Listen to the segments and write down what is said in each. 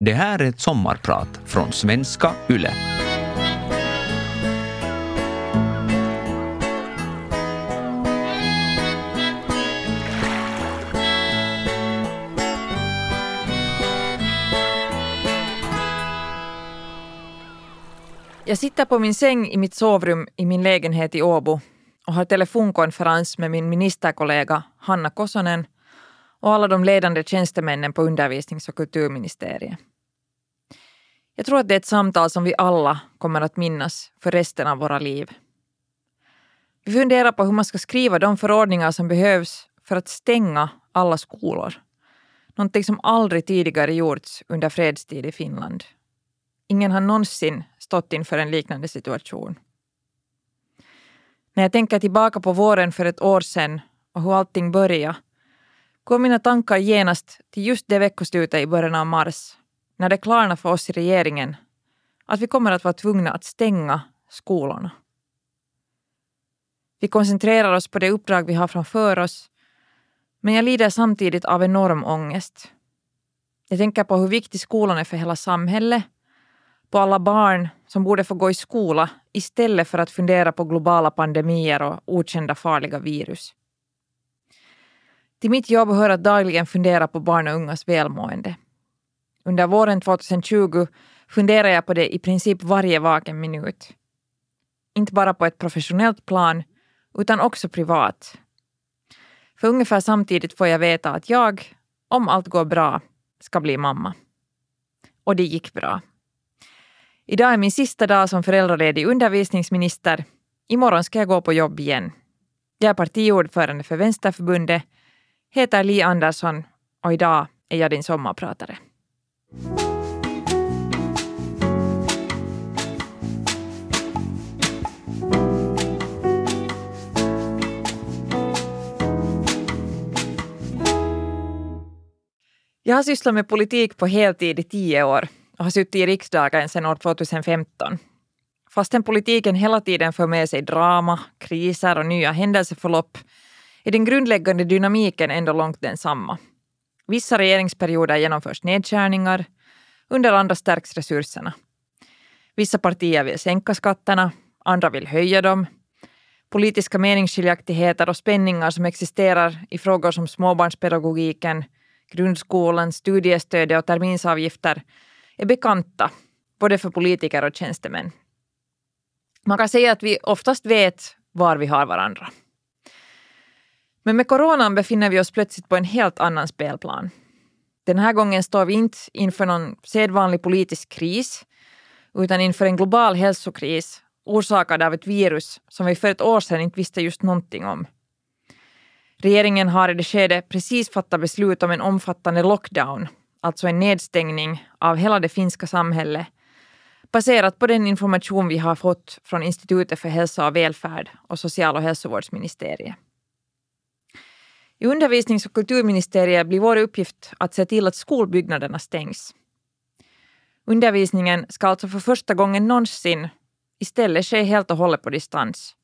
Det här är ett sommarprat från svenska YLE. Jag sitter på min säng i mitt sovrum i min lägenhet i Åbo och har telefonkonferens med min ministerkollega Hanna Kosonen och alla de ledande tjänstemännen på undervisnings och kulturministeriet. Jag tror att det är ett samtal som vi alla kommer att minnas för resten av våra liv. Vi funderar på hur man ska skriva de förordningar som behövs för att stänga alla skolor. Någonting som aldrig tidigare gjorts under fredstid i Finland. Ingen har någonsin stått inför en liknande situation. När jag tänker tillbaka på våren för ett år sedan och hur allting började går mina tankar genast till just det veckoslutet i början av mars när det klarnar för oss i regeringen att vi kommer att vara tvungna att stänga skolorna. Vi koncentrerar oss på det uppdrag vi har framför oss men jag lider samtidigt av enorm ångest. Jag tänker på hur viktig skolan är för hela samhället, på alla barn som borde få gå i skola istället för att fundera på globala pandemier och okända farliga virus. Till mitt jobb hör att dagligen fundera på barn och ungas välmående. Under våren 2020 funderar jag på det i princip varje vaken minut. Inte bara på ett professionellt plan, utan också privat. För ungefär samtidigt får jag veta att jag, om allt går bra, ska bli mamma. Och det gick bra. Idag är min sista dag som föräldraledig undervisningsminister. Imorgon ska jag gå på jobb igen. Jag är partiordförande för Vänsterförbundet, heter Li Andersson och idag är jag din sommarpratare. Jag har sysslat med politik på heltid i tio år och har suttit i riksdagen sedan år 2015. Fastän politiken hela tiden för med sig drama, kriser och nya händelseförlopp är den grundläggande dynamiken ändå långt densamma. Vissa regeringsperioder genomförs nedskärningar, under andra stärks resurserna. Vissa partier vill sänka skatterna, andra vill höja dem. Politiska meningsskiljaktigheter och spänningar som existerar i frågor som småbarnspedagogiken, grundskolan, studiestödet och terminsavgifter är bekanta både för politiker och tjänstemän. Man kan säga att vi oftast vet var vi har varandra. Men med coronan befinner vi oss plötsligt på en helt annan spelplan. Den här gången står vi inte inför någon sedvanlig politisk kris utan inför en global hälsokris orsakad av ett virus som vi för ett år sedan inte visste just någonting om. Regeringen har i det skedet precis fattat beslut om en omfattande lockdown, alltså en nedstängning av hela det finska samhället baserat på den information vi har fått från Institutet för hälsa och välfärd och Social och hälsovårdsministeriet. I undervisnings och kulturministeriet blir vår uppgift att se till att skolbyggnaderna stängs. Undervisningen ska alltså för första gången någonsin istället ske helt och hållet på distans.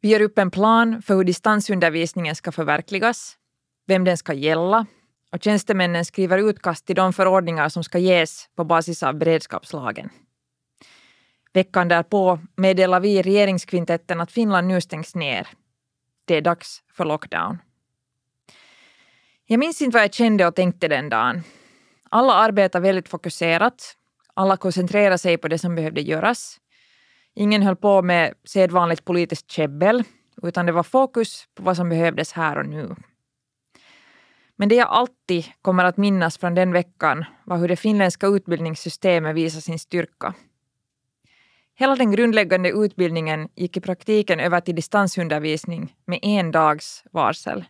Vi gör upp en plan för hur distansundervisningen ska förverkligas, vem den ska gälla och tjänstemännen skriver utkast till de förordningar som ska ges på basis av beredskapslagen. Veckan därpå meddelar vi i regeringskvintetten att Finland nu stängs ner. Det är dags för lockdown. Jag minns inte vad jag kände och tänkte den dagen. Alla arbetade väldigt fokuserat. Alla koncentrerade sig på det som behövde göras. Ingen höll på med sedvanligt politiskt käbbel, utan det var fokus på vad som behövdes här och nu. Men det jag alltid kommer att minnas från den veckan var hur det finländska utbildningssystemet visade sin styrka. Hela den grundläggande utbildningen gick i praktiken över till distansundervisning med en dags varsel.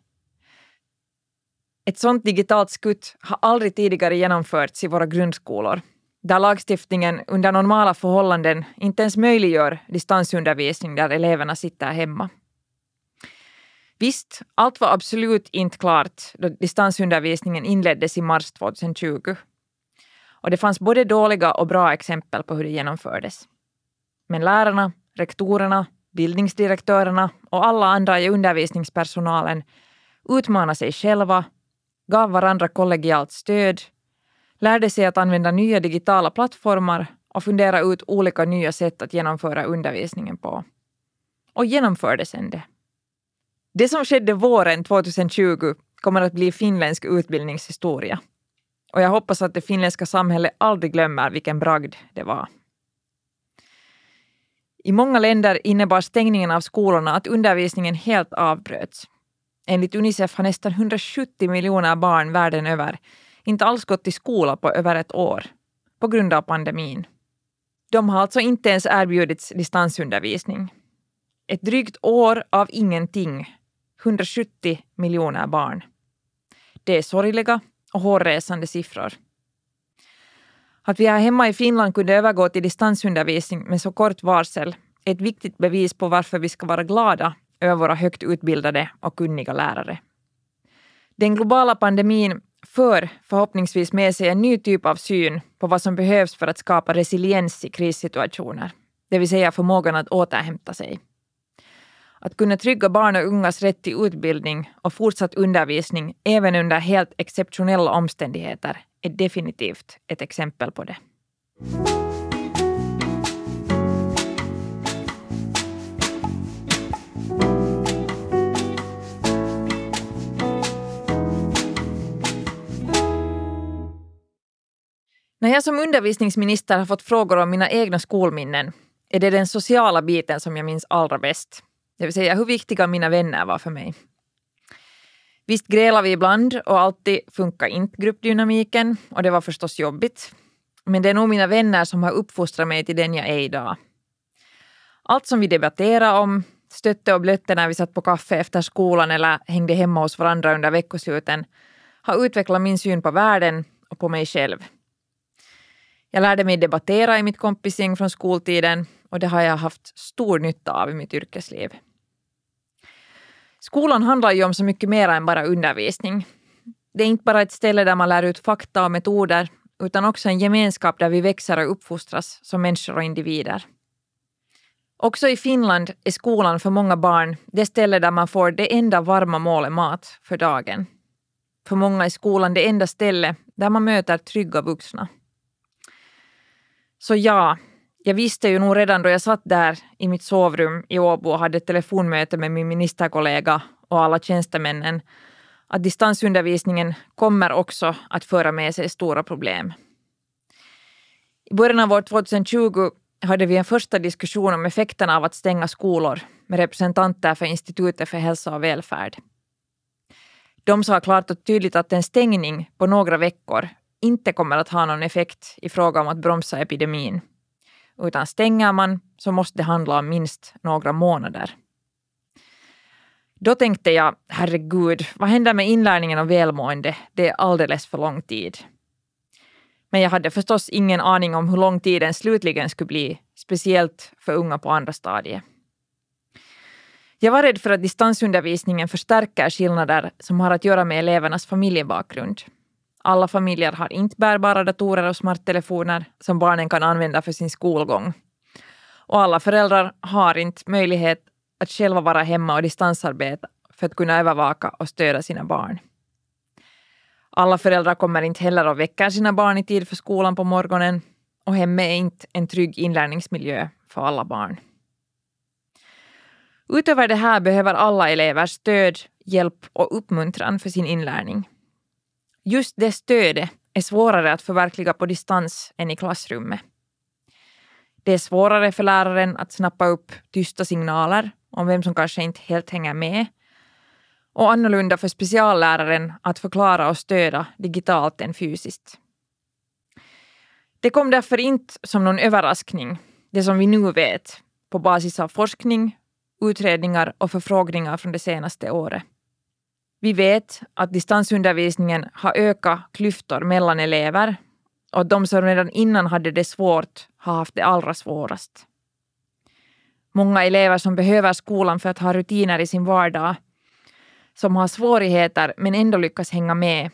Ett sådant digitalt skutt har aldrig tidigare genomförts i våra grundskolor, där lagstiftningen under normala förhållanden inte ens möjliggör distansundervisning där eleverna sitter hemma. Visst, allt var absolut inte klart då distansundervisningen inleddes i mars 2020. Och det fanns både dåliga och bra exempel på hur det genomfördes. Men lärarna, rektorerna, bildningsdirektörerna och alla andra i undervisningspersonalen utmanar sig själva gav varandra kollegialt stöd, lärde sig att använda nya digitala plattformar och fundera ut olika nya sätt att genomföra undervisningen på. Och genomförde sen det. Det som skedde våren 2020 kommer att bli finländsk utbildningshistoria. Och jag hoppas att det finländska samhället aldrig glömmer vilken bragd det var. I många länder innebar stängningen av skolorna att undervisningen helt avbröts. Enligt Unicef har nästan 170 miljoner barn världen över inte alls gått till skola på över ett år på grund av pandemin. De har alltså inte ens erbjudits distansundervisning. Ett drygt år av ingenting. 170 miljoner barn. Det är sorgliga och hårresande siffror. Att vi här hemma i Finland kunde övergå till distansundervisning med så kort varsel är ett viktigt bevis på varför vi ska vara glada över våra högt utbildade och kunniga lärare. Den globala pandemin för förhoppningsvis med sig en ny typ av syn på vad som behövs för att skapa resiliens i krissituationer, det vill säga förmågan att återhämta sig. Att kunna trygga barn och ungas rätt till utbildning och fortsatt undervisning även under helt exceptionella omständigheter är definitivt ett exempel på det. När jag som undervisningsminister har fått frågor om mina egna skolminnen är det den sociala biten som jag minns allra bäst. Det vill säga hur viktiga mina vänner var för mig. Visst grälade vi ibland och alltid funkar inte gruppdynamiken och det var förstås jobbigt. Men det är nog mina vänner som har uppfostrat mig till den jag är idag. Allt som vi debatterade om, stötte och blötte när vi satt på kaffe efter skolan eller hängde hemma hos varandra under veckosluten har utvecklat min syn på världen och på mig själv. Jag lärde mig debattera i mitt kompisgäng från skoltiden och det har jag haft stor nytta av i mitt yrkesliv. Skolan handlar ju om så mycket mer än bara undervisning. Det är inte bara ett ställe där man lär ut fakta och metoder utan också en gemenskap där vi växer och uppfostras som människor och individer. Också i Finland är skolan för många barn det ställe där man får det enda varma målet mat för dagen. För många är skolan det enda ställe där man möter trygga vuxna. Så ja, jag visste ju nog redan då jag satt där i mitt sovrum i Åbo och hade ett telefonmöte med min ministerkollega och alla tjänstemännen att distansundervisningen kommer också att föra med sig stora problem. I början av år 2020 hade vi en första diskussion om effekterna av att stänga skolor med representanter för Institutet för hälsa och välfärd. De sa klart och tydligt att en stängning på några veckor inte kommer att ha någon effekt i fråga om att bromsa epidemin. Utan stänger man så måste det handla om minst några månader. Då tänkte jag, herregud, vad händer med inlärningen och välmående? Det är alldeles för lång tid. Men jag hade förstås ingen aning om hur lång tiden slutligen skulle bli, speciellt för unga på andra stadiet. Jag var rädd för att distansundervisningen förstärker skillnader som har att göra med elevernas familjebakgrund. Alla familjer har inte bärbara datorer och smarttelefoner som barnen kan använda för sin skolgång. Och alla föräldrar har inte möjlighet att själva vara hemma och distansarbeta för att kunna övervaka och stödja sina barn. Alla föräldrar kommer inte heller och väcker sina barn i tid för skolan på morgonen och hemmet är inte en trygg inlärningsmiljö för alla barn. Utöver det här behöver alla elever stöd, hjälp och uppmuntran för sin inlärning. Just det stödet är svårare att förverkliga på distans än i klassrummet. Det är svårare för läraren att snappa upp tysta signaler om vem som kanske inte helt hänger med och annorlunda för specialläraren att förklara och stödja digitalt än fysiskt. Det kom därför inte som någon överraskning, det som vi nu vet, på basis av forskning, utredningar och förfrågningar från det senaste året. Vi vet att distansundervisningen har ökat klyftor mellan elever och de som redan innan hade det svårt har haft det allra svårast. Många elever som behöver skolan för att ha rutiner i sin vardag, som har svårigheter men ändå lyckas hänga med,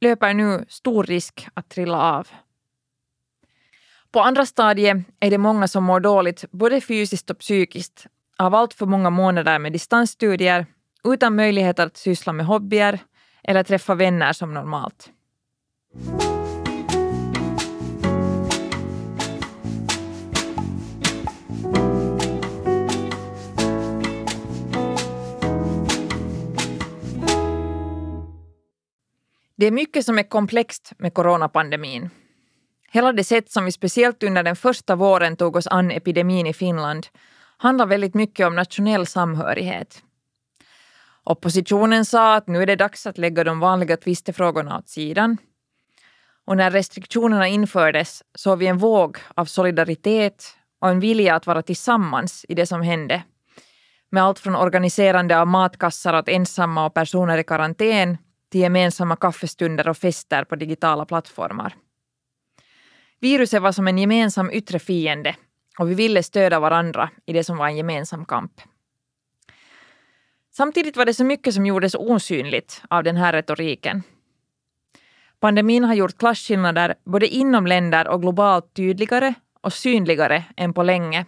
löper nu stor risk att trilla av. På andra stadiet är det många som mår dåligt både fysiskt och psykiskt av allt för många månader med distansstudier utan möjlighet att syssla med hobbyer eller träffa vänner som normalt. Det är mycket som är komplext med coronapandemin. Hela det sätt som vi speciellt under den första våren tog oss an epidemin i Finland handlar väldigt mycket om nationell samhörighet. Oppositionen sa att nu är det dags att lägga de vanliga tvistefrågorna åt sidan. Och när restriktionerna infördes såg vi en våg av solidaritet och en vilja att vara tillsammans i det som hände. Med allt från organiserande av matkassar åt ensamma och personer i karantän till gemensamma kaffestunder och fester på digitala plattformar. Viruset var som en gemensam yttre fiende och vi ville stödja varandra i det som var en gemensam kamp. Samtidigt var det så mycket som gjordes osynligt av den här retoriken. Pandemin har gjort klasskillnader både inom länder och globalt tydligare och synligare än på länge.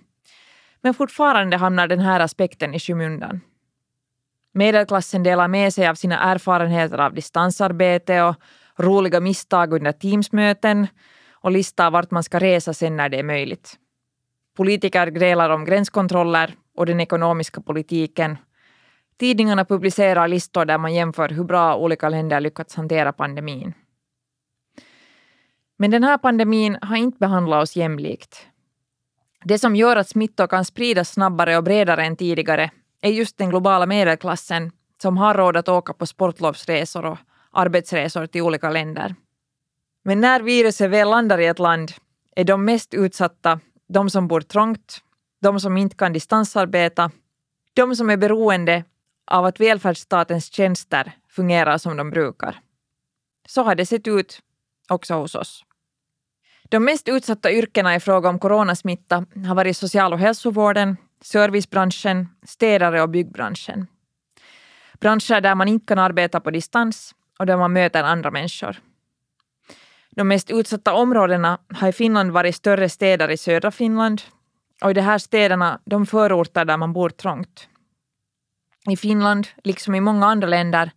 Men fortfarande hamnar den här aspekten i skymundan. Medelklassen delar med sig av sina erfarenheter av distansarbete och roliga misstag under Teamsmöten och listar vart man ska resa sen när det är möjligt. Politiker grälar om gränskontroller och den ekonomiska politiken. Tidningarna publicerar listor där man jämför hur bra olika länder lyckats hantera pandemin. Men den här pandemin har inte behandlat oss jämlikt. Det som gör att smittor kan spridas snabbare och bredare än tidigare är just den globala medelklassen som har råd att åka på sportlovsresor och arbetsresor till olika länder. Men när viruset väl landar i ett land är de mest utsatta de som bor trångt, de som inte kan distansarbeta, de som är beroende av att välfärdsstatens tjänster fungerar som de brukar. Så har det sett ut också hos oss. De mest utsatta yrkena i fråga om coronasmitta har varit social och hälsovården, servicebranschen, städare och byggbranschen. Branscher där man inte kan arbeta på distans och där man möter andra människor. De mest utsatta områdena har i Finland varit större städer i södra Finland och i de här städerna de förorter där man bor trångt. I Finland, liksom i många andra länder,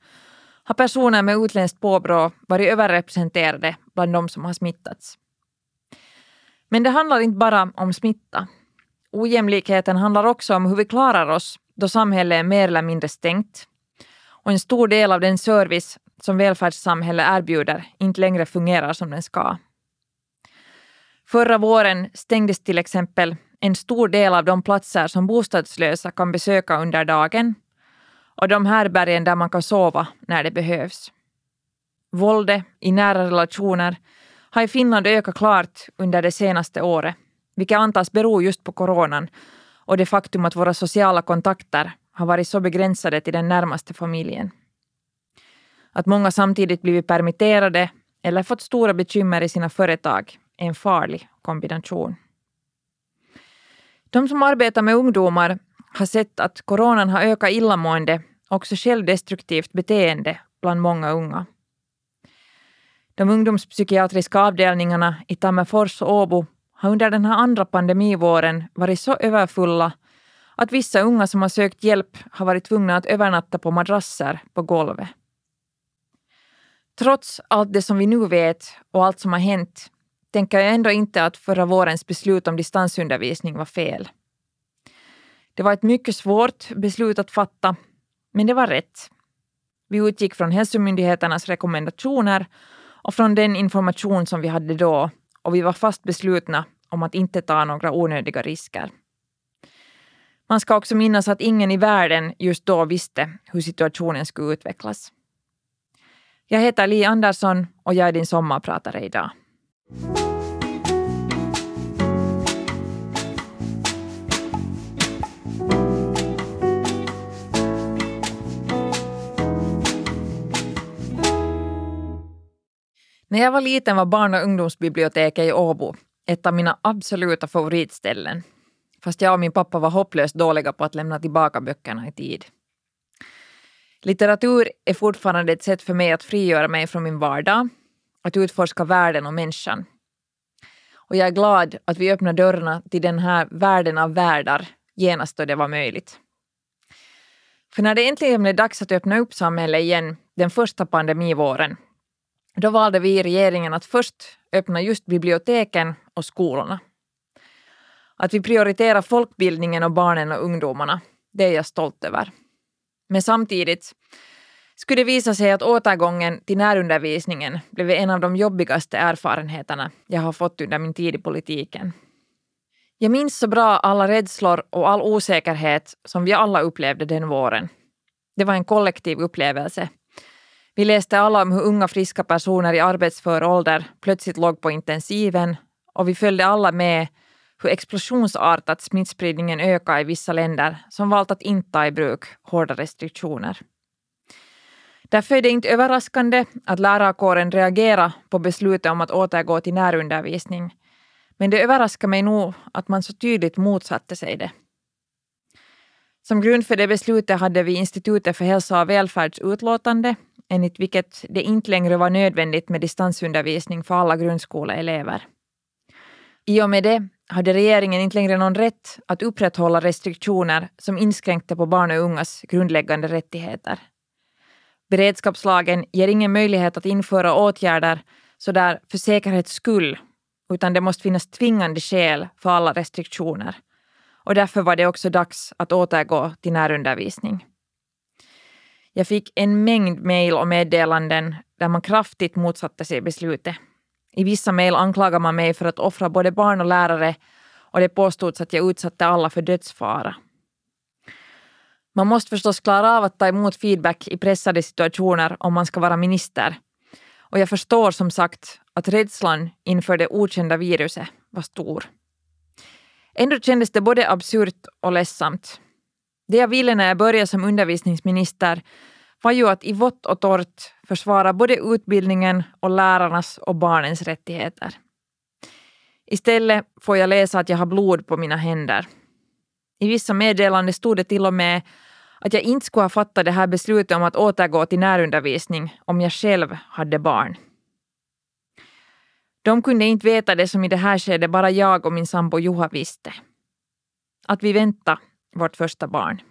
har personer med utländskt påbrå varit överrepresenterade bland de som har smittats. Men det handlar inte bara om smitta. Ojämlikheten handlar också om hur vi klarar oss då samhället är mer eller mindre stängt och en stor del av den service som välfärdssamhället erbjuder inte längre fungerar som den ska. Förra våren stängdes till exempel en stor del av de platser som bostadslösa kan besöka under dagen och de härbärgen där man kan sova när det behövs. Våldet i nära relationer har i Finland ökat klart under det senaste året, vilket antas bero just på coronan och det faktum att våra sociala kontakter har varit så begränsade till den närmaste familjen. Att många samtidigt blivit permitterade eller fått stora bekymmer i sina företag är en farlig kombination. De som arbetar med ungdomar har sett att coronan har ökat illamående och också självdestruktivt beteende bland många unga. De ungdomspsykiatriska avdelningarna i Tammerfors och Åbo har under den här andra pandemivåren varit så överfulla att vissa unga som har sökt hjälp har varit tvungna att övernatta på madrasser på golvet. Trots allt det som vi nu vet och allt som har hänt tänker jag ändå inte att förra vårens beslut om distansundervisning var fel. Det var ett mycket svårt beslut att fatta, men det var rätt. Vi utgick från hälsomyndigheternas rekommendationer och från den information som vi hade då och vi var fast beslutna om att inte ta några onödiga risker. Man ska också minnas att ingen i världen just då visste hur situationen skulle utvecklas. Jag heter Li Andersson och jag är din sommarpratare idag. När jag var liten var barn och ungdomsbiblioteket i Åbo ett av mina absoluta favoritställen. Fast jag och min pappa var hopplöst dåliga på att lämna tillbaka böckerna i tid. Litteratur är fortfarande ett sätt för mig att frigöra mig från min vardag, att utforska världen och människan. Och jag är glad att vi öppnade dörrarna till den här världen av världar genast då det var möjligt. För när det äntligen blev dags att öppna upp samhället igen den första pandemivåren, då valde vi i regeringen att först öppna just biblioteken och skolorna. Att vi prioriterar folkbildningen och barnen och ungdomarna, det är jag stolt över. Men samtidigt, Skulle det visa sig att återgången till närundervisningen blev en av de jobbigaste erfarenheterna jag har fått under min tid i politiken. Jag minns så bra alla rädslor och all osäkerhet som vi alla upplevde den våren. Det var en kollektiv upplevelse. Vi läste alla om hur unga friska personer i arbetsför ålder plötsligt låg på intensiven och vi följde alla med hur explosionsartat smittspridningen ökar i vissa länder som valt att inte ta i bruk hårda restriktioner. Därför är det inte överraskande att lärarkåren reagerar på beslutet om att återgå till närundervisning. Men det överraskar mig nog att man så tydligt motsatte sig det. Som grund för det beslutet hade vi Institutet för hälsa och välfärds utlåtande enligt vilket det inte längre var nödvändigt med distansundervisning för alla grundskoleelever. I och med det hade regeringen inte längre någon rätt att upprätthålla restriktioner som inskränkte på barn och ungas grundläggande rättigheter. Beredskapslagen ger ingen möjlighet att införa åtgärder sådär för säkerhets skull, utan det måste finnas tvingande skäl för alla restriktioner. Och därför var det också dags att återgå till närundervisning. Jag fick en mängd mejl och meddelanden där man kraftigt motsatte sig beslutet. I vissa mejl anklagade man mig för att offra både barn och lärare och det påstods att jag utsatte alla för dödsfara. Man måste förstås klara av att ta emot feedback i pressade situationer om man ska vara minister. Och jag förstår som sagt att rädslan inför det okända viruset var stor. Ändå kändes det både absurt och ledsamt. Det jag ville när jag började som undervisningsminister var ju att i vått och torrt försvara både utbildningen och lärarnas och barnens rättigheter. Istället får jag läsa att jag har blod på mina händer. I vissa meddelanden stod det till och med att jag inte skulle ha fattat det här beslutet om att återgå till närundervisning om jag själv hade barn. De kunde inte veta det som i det här skedet bara jag och min sambo Juha visste. Att vi väntade vårt första barn.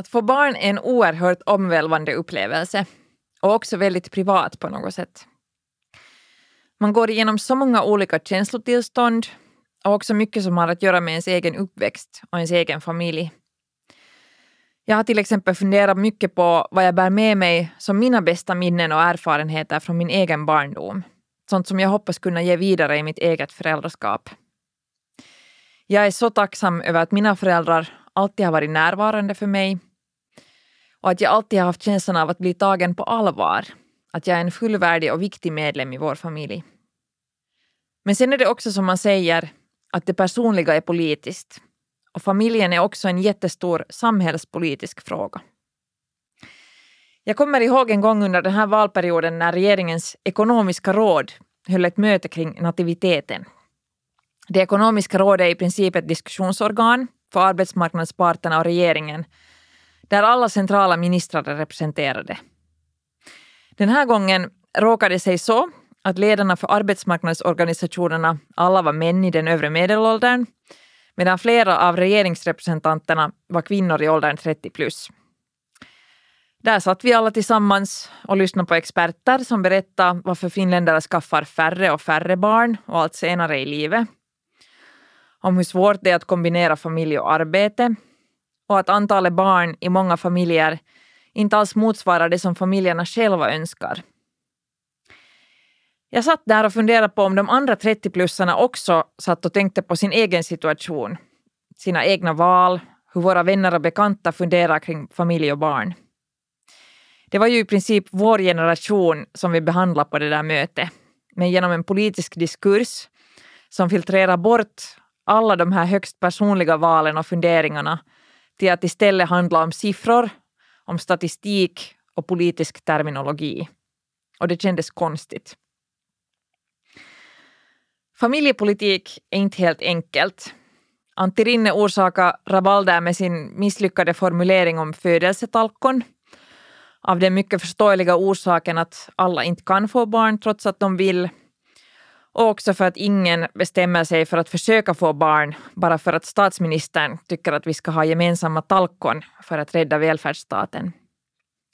Att få barn är en oerhört omvälvande upplevelse och också väldigt privat på något sätt. Man går igenom så många olika känslotillstånd och också mycket som har att göra med ens egen uppväxt och ens egen familj. Jag har till exempel funderat mycket på vad jag bär med mig som mina bästa minnen och erfarenheter från min egen barndom. Sånt som jag hoppas kunna ge vidare i mitt eget föräldraskap. Jag är så tacksam över att mina föräldrar alltid har varit närvarande för mig och att jag alltid har haft känslan av att bli tagen på allvar. Att jag är en fullvärdig och viktig medlem i vår familj. Men sen är det också som man säger, att det personliga är politiskt. Och familjen är också en jättestor samhällspolitisk fråga. Jag kommer ihåg en gång under den här valperioden när regeringens ekonomiska råd höll ett möte kring nativiteten. Det ekonomiska rådet är i princip ett diskussionsorgan för arbetsmarknadsparterna och regeringen där alla centrala ministrar är representerade. Den här gången råkade det sig så att ledarna för arbetsmarknadsorganisationerna alla var män i den övre medelåldern medan flera av regeringsrepresentanterna var kvinnor i åldern 30 plus. Där satt vi alla tillsammans och lyssnade på experter som berättade varför finländare skaffar färre och färre barn och allt senare i livet. Om hur svårt det är att kombinera familj och arbete och att antalet barn i många familjer inte alls motsvarar det som familjerna själva önskar. Jag satt där och funderade på om de andra 30-plussarna också satt och tänkte på sin egen situation, sina egna val, hur våra vänner och bekanta funderar kring familj och barn. Det var ju i princip vår generation som vi behandlade på det där mötet, men genom en politisk diskurs som filtrerar bort alla de här högst personliga valen och funderingarna till att istället handla om siffror, om statistik och politisk terminologi. Och det kändes konstigt. Familjepolitik är inte helt enkelt. Antti Rinne orsakar rabalder med sin misslyckade formulering om födelsetalkon av den mycket förståeliga orsaken att alla inte kan få barn trots att de vill och också för att ingen bestämmer sig för att försöka få barn bara för att statsministern tycker att vi ska ha gemensamma talkon för att rädda välfärdsstaten.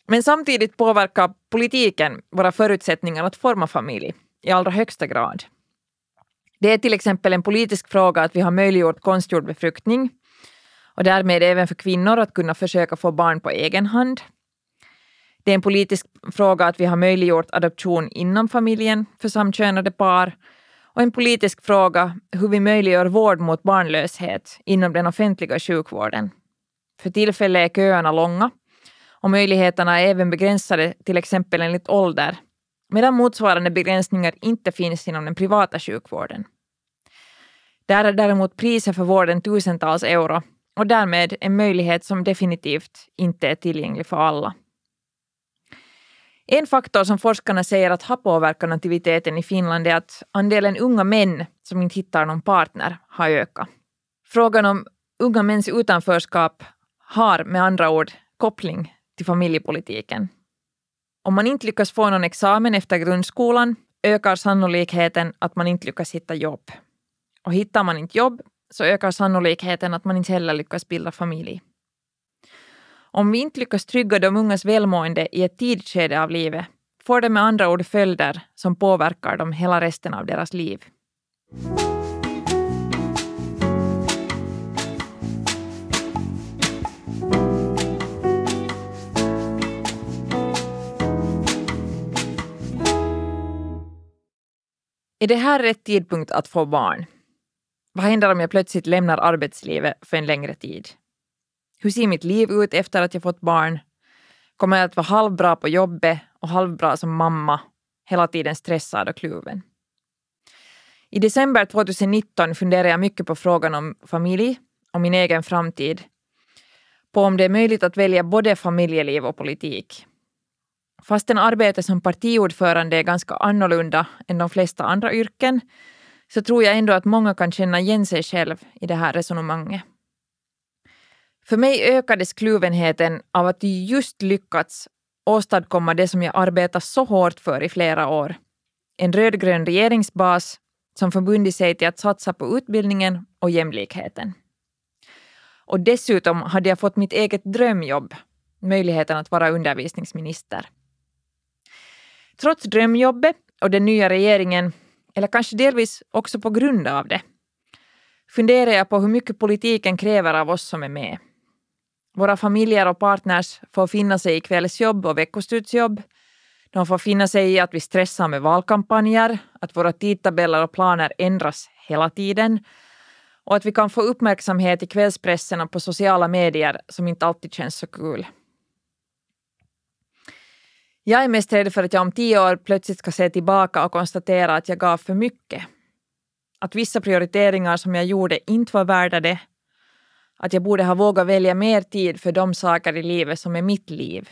Men samtidigt påverkar politiken våra förutsättningar att forma familj i allra högsta grad. Det är till exempel en politisk fråga att vi har möjliggjort konstgjord befruktning och därmed även för kvinnor att kunna försöka få barn på egen hand. Det är en politisk fråga att vi har möjliggjort adoption inom familjen för samkönade par och en politisk fråga hur vi möjliggör vård mot barnlöshet inom den offentliga sjukvården. För tillfället är köerna långa och möjligheterna är även begränsade till exempel enligt ålder, medan motsvarande begränsningar inte finns inom den privata sjukvården. Där är däremot priset för vården tusentals euro och därmed en möjlighet som definitivt inte är tillgänglig för alla. En faktor som forskarna säger att har påverkat nativiteten i Finland är att andelen unga män som inte hittar någon partner har ökat. Frågan om unga mäns utanförskap har med andra ord koppling till familjepolitiken. Om man inte lyckas få någon examen efter grundskolan ökar sannolikheten att man inte lyckas hitta jobb. Och hittar man inte jobb så ökar sannolikheten att man inte heller lyckas bilda familj. Om vi inte lyckas trygga de ungas välmående i ett tidigt skede av livet får det med andra ord följder som påverkar dem hela resten av deras liv. Är det här rätt tidpunkt att få barn? Vad händer om jag plötsligt lämnar arbetslivet för en längre tid? Hur ser mitt liv ut efter att jag fått barn? Kommer jag att vara halvbra på jobbet och halvbra som mamma, hela tiden stressad och kluven? I december 2019 funderade jag mycket på frågan om familj och min egen framtid. På om det är möjligt att välja både familjeliv och politik. Fastän arbetet som partiordförande är ganska annorlunda än de flesta andra yrken så tror jag ändå att många kan känna igen sig själv i det här resonemanget. För mig ökades kluvenheten av att just lyckats åstadkomma det som jag arbetat så hårt för i flera år. En rödgrön regeringsbas som förbundit sig till att satsa på utbildningen och jämlikheten. Och dessutom hade jag fått mitt eget drömjobb, möjligheten att vara undervisningsminister. Trots drömjobbet och den nya regeringen, eller kanske delvis också på grund av det, funderar jag på hur mycket politiken kräver av oss som är med. Våra familjer och partners får finna sig i kvällsjobb och veckoslutsjobb. De får finna sig i att vi stressar med valkampanjer, att våra tidtabeller och planer ändras hela tiden och att vi kan få uppmärksamhet i kvällspressen och på sociala medier som inte alltid känns så kul. Jag är mest rädd för att jag om tio år plötsligt ska se tillbaka och konstatera att jag gav för mycket. Att vissa prioriteringar som jag gjorde inte var värda det. Att jag borde ha vågat välja mer tid för de saker i livet som är mitt liv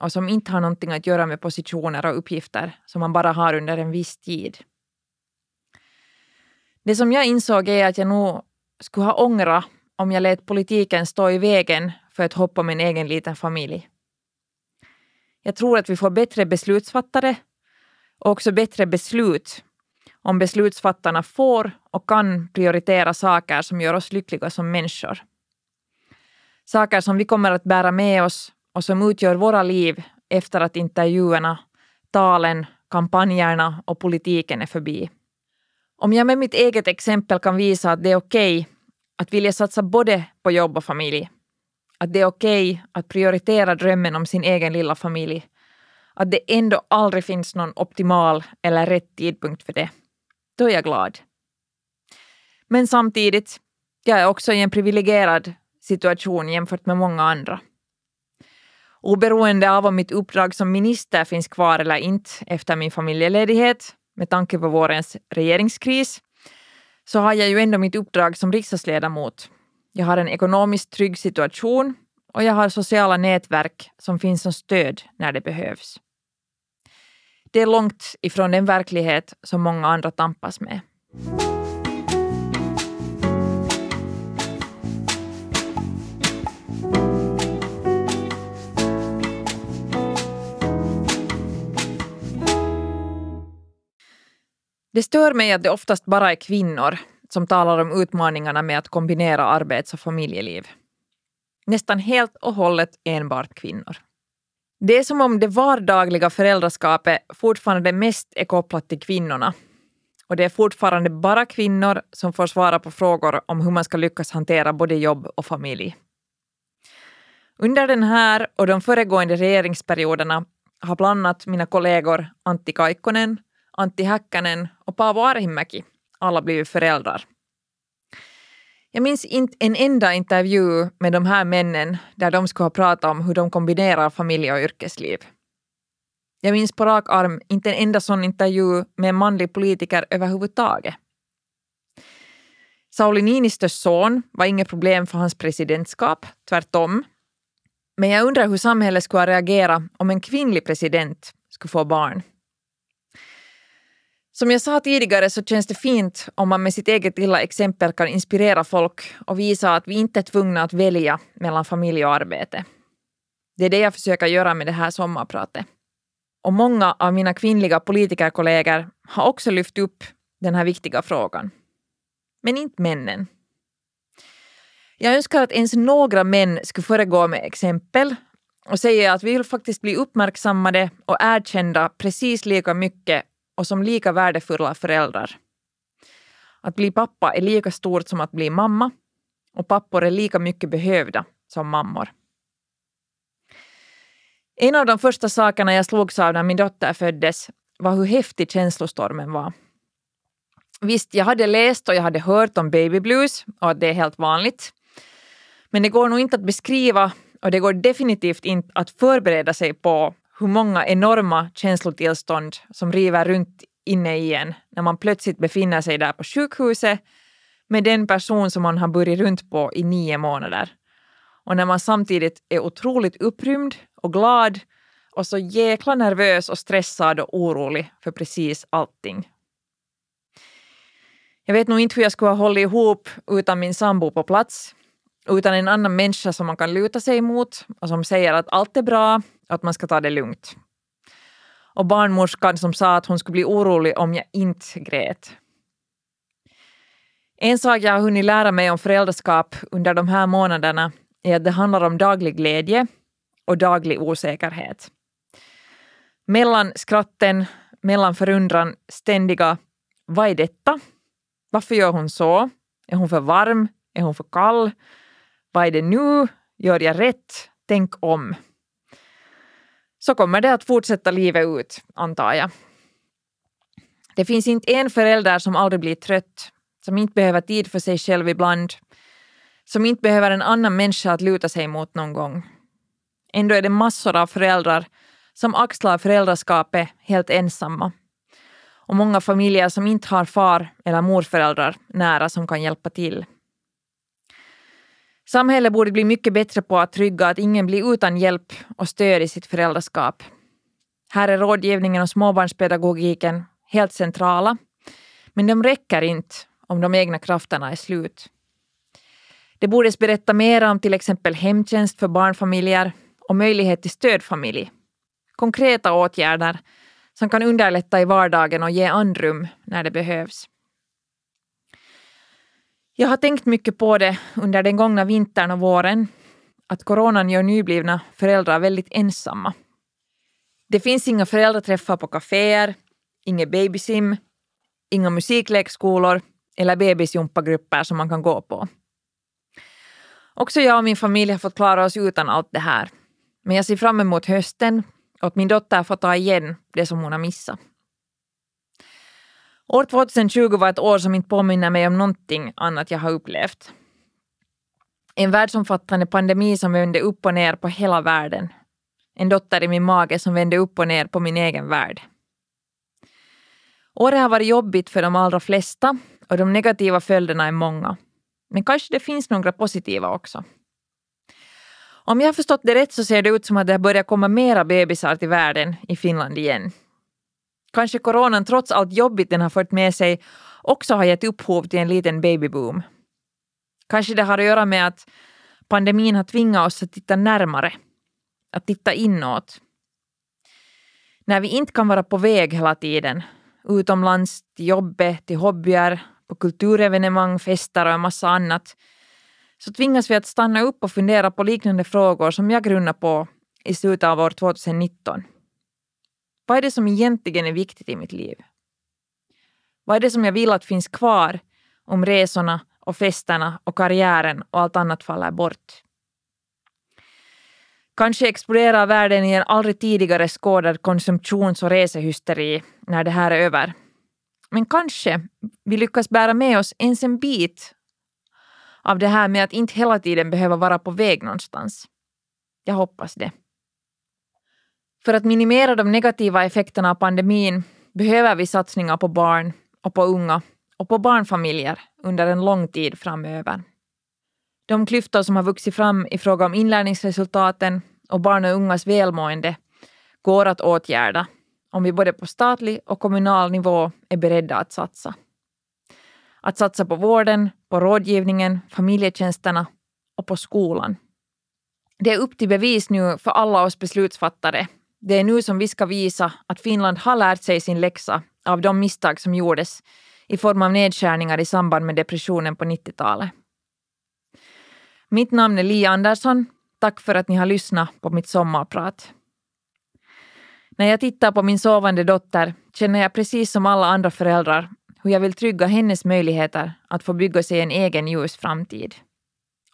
och som inte har någonting att göra med positioner och uppgifter som man bara har under en viss tid. Det som jag insåg är att jag nog skulle ha ångrat om jag lät politiken stå i vägen för ett hopp om en egen liten familj. Jag tror att vi får bättre beslutsfattare och också bättre beslut om beslutsfattarna får och kan prioritera saker som gör oss lyckliga som människor. Saker som vi kommer att bära med oss och som utgör våra liv efter att intervjuerna, talen, kampanjerna och politiken är förbi. Om jag med mitt eget exempel kan visa att det är okej okay att vilja satsa både på jobb och familj att det är okej okay att prioritera drömmen om sin egen lilla familj. Att det ändå aldrig finns någon optimal eller rätt tidpunkt för det. Då är jag glad. Men samtidigt, jag är också i en privilegierad situation jämfört med många andra. Oberoende av om mitt uppdrag som minister finns kvar eller inte efter min familjeledighet, med tanke på vårens regeringskris, så har jag ju ändå mitt uppdrag som riksdagsledamot jag har en ekonomiskt trygg situation och jag har sociala nätverk som finns som stöd när det behövs. Det är långt ifrån den verklighet som många andra tampas med. Det stör mig att det oftast bara är kvinnor som talar om utmaningarna med att kombinera arbets och familjeliv. Nästan helt och hållet enbart kvinnor. Det är som om det vardagliga föräldraskapet fortfarande mest är kopplat till kvinnorna. Och det är fortfarande bara kvinnor som får svara på frågor om hur man ska lyckas hantera både jobb och familj. Under den här och de föregående regeringsperioderna har bland annat mina kollegor Antti Kaikkonen, Antti Häkkänen och Paavo Arhimäki alla blivit föräldrar. Jag minns inte en enda intervju med de här männen där de skulle ha pratat om hur de kombinerar familj och yrkesliv. Jag minns på rak arm inte en enda sån intervju med en manlig politiker överhuvudtaget. Sauli Niinistös son var inget problem för hans presidentskap, tvärtom. Men jag undrar hur samhället skulle reagera om en kvinnlig president skulle få barn. Som jag sa tidigare så känns det fint om man med sitt eget lilla exempel kan inspirera folk och visa att vi inte är tvungna att välja mellan familj och arbete. Det är det jag försöker göra med det här sommarpratet. Och många av mina kvinnliga politikerkollegor har också lyft upp den här viktiga frågan. Men inte männen. Jag önskar att ens några män skulle föregå med exempel och säga att vi vill faktiskt bli uppmärksammade och erkända precis lika mycket och som lika värdefulla föräldrar. Att bli pappa är lika stort som att bli mamma och pappor är lika mycket behövda som mammor. En av de första sakerna jag slogs av när min dotter föddes var hur häftig känslostormen var. Visst, jag hade läst och jag hade hört om baby blues och att det är helt vanligt. Men det går nog inte att beskriva och det går definitivt inte att förbereda sig på hur många enorma känslotillstånd som river runt inne i en när man plötsligt befinner sig där på sjukhuset med den person som man har burit runt på i nio månader. Och när man samtidigt är otroligt upprymd och glad och så jäkla nervös och stressad och orolig för precis allting. Jag vet nog inte hur jag skulle ha hållit ihop utan min sambo på plats, utan en annan människa som man kan luta sig mot och som säger att allt är bra och att man ska ta det lugnt. Och barnmorskan som sa att hon skulle bli orolig om jag inte grät. En sak jag har hunnit lära mig om föräldraskap under de här månaderna är att det handlar om daglig glädje och daglig osäkerhet. Mellan skratten, mellan förundran, ständiga vad är detta? Varför gör hon så? Är hon för varm? Är hon för kall? Vad är det nu? Gör jag rätt? Tänk om. Så kommer det att fortsätta livet ut, antar jag. Det finns inte en förälder som aldrig blir trött, som inte behöver tid för sig själv ibland, som inte behöver en annan människa att luta sig mot någon gång. Ändå är det massor av föräldrar som axlar föräldraskapet helt ensamma. Och många familjer som inte har far eller morföräldrar nära som kan hjälpa till. Samhället borde bli mycket bättre på att trygga att ingen blir utan hjälp och stöd i sitt föräldraskap. Här är rådgivningen och småbarnspedagogiken helt centrala. Men de räcker inte om de egna krafterna är slut. Det borde berätta mer om till exempel hemtjänst för barnfamiljer och möjlighet till stödfamilj. Konkreta åtgärder som kan underlätta i vardagen och ge andrum när det behövs. Jag har tänkt mycket på det under den gångna vintern och våren, att coronan gör nyblivna föräldrar väldigt ensamma. Det finns inga föräldraträffar på kaféer, inget babysim, inga musiklekskolor eller bebisjumpagrupper som man kan gå på. Också jag och min familj har fått klara oss utan allt det här. Men jag ser fram emot hösten och att min dotter får ta igen det som hon har missat. År 2020 var ett år som inte påminner mig om någonting annat jag har upplevt. En världsomfattande pandemi som vände upp och ner på hela världen. En dotter i min mage som vände upp och ner på min egen värld. Året har varit jobbigt för de allra flesta och de negativa följderna är många. Men kanske det finns några positiva också. Om jag har förstått det rätt så ser det ut som att det har börjat komma mera bebisar till världen i Finland igen. Kanske coronan trots allt jobbigt den har fört med sig också har gett upphov till en liten babyboom. Kanske det har att göra med att pandemin har tvingat oss att titta närmare, att titta inåt. När vi inte kan vara på väg hela tiden, utomlands, till jobbet, till hobbyer, på kulturevenemang, fester och en massa annat, så tvingas vi att stanna upp och fundera på liknande frågor som jag grunnar på i slutet av år 2019. Vad är det som egentligen är viktigt i mitt liv? Vad är det som jag vill att finns kvar om resorna och festerna och karriären och allt annat faller bort? Kanske exploderar världen i en aldrig tidigare skådad konsumtions och resehysteri när det här är över. Men kanske vi lyckas bära med oss ens en bit av det här med att inte hela tiden behöva vara på väg någonstans. Jag hoppas det. För att minimera de negativa effekterna av pandemin behöver vi satsningar på barn och på unga och på barnfamiljer under en lång tid framöver. De klyftor som har vuxit fram i fråga om inlärningsresultaten och barn och ungas välmående går att åtgärda om vi både på statlig och kommunal nivå är beredda att satsa. Att satsa på vården, på rådgivningen, familjetjänsterna och på skolan. Det är upp till bevis nu för alla oss beslutsfattare. Det är nu som vi ska visa att Finland har lärt sig sin läxa av de misstag som gjordes i form av nedskärningar i samband med depressionen på 90-talet. Mitt namn är Li Andersson. Tack för att ni har lyssnat på mitt sommarprat. När jag tittar på min sovande dotter känner jag precis som alla andra föräldrar hur jag vill trygga hennes möjligheter att få bygga sig en egen ljus framtid.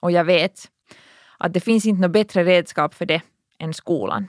Och jag vet att det finns inte något bättre redskap för det än skolan.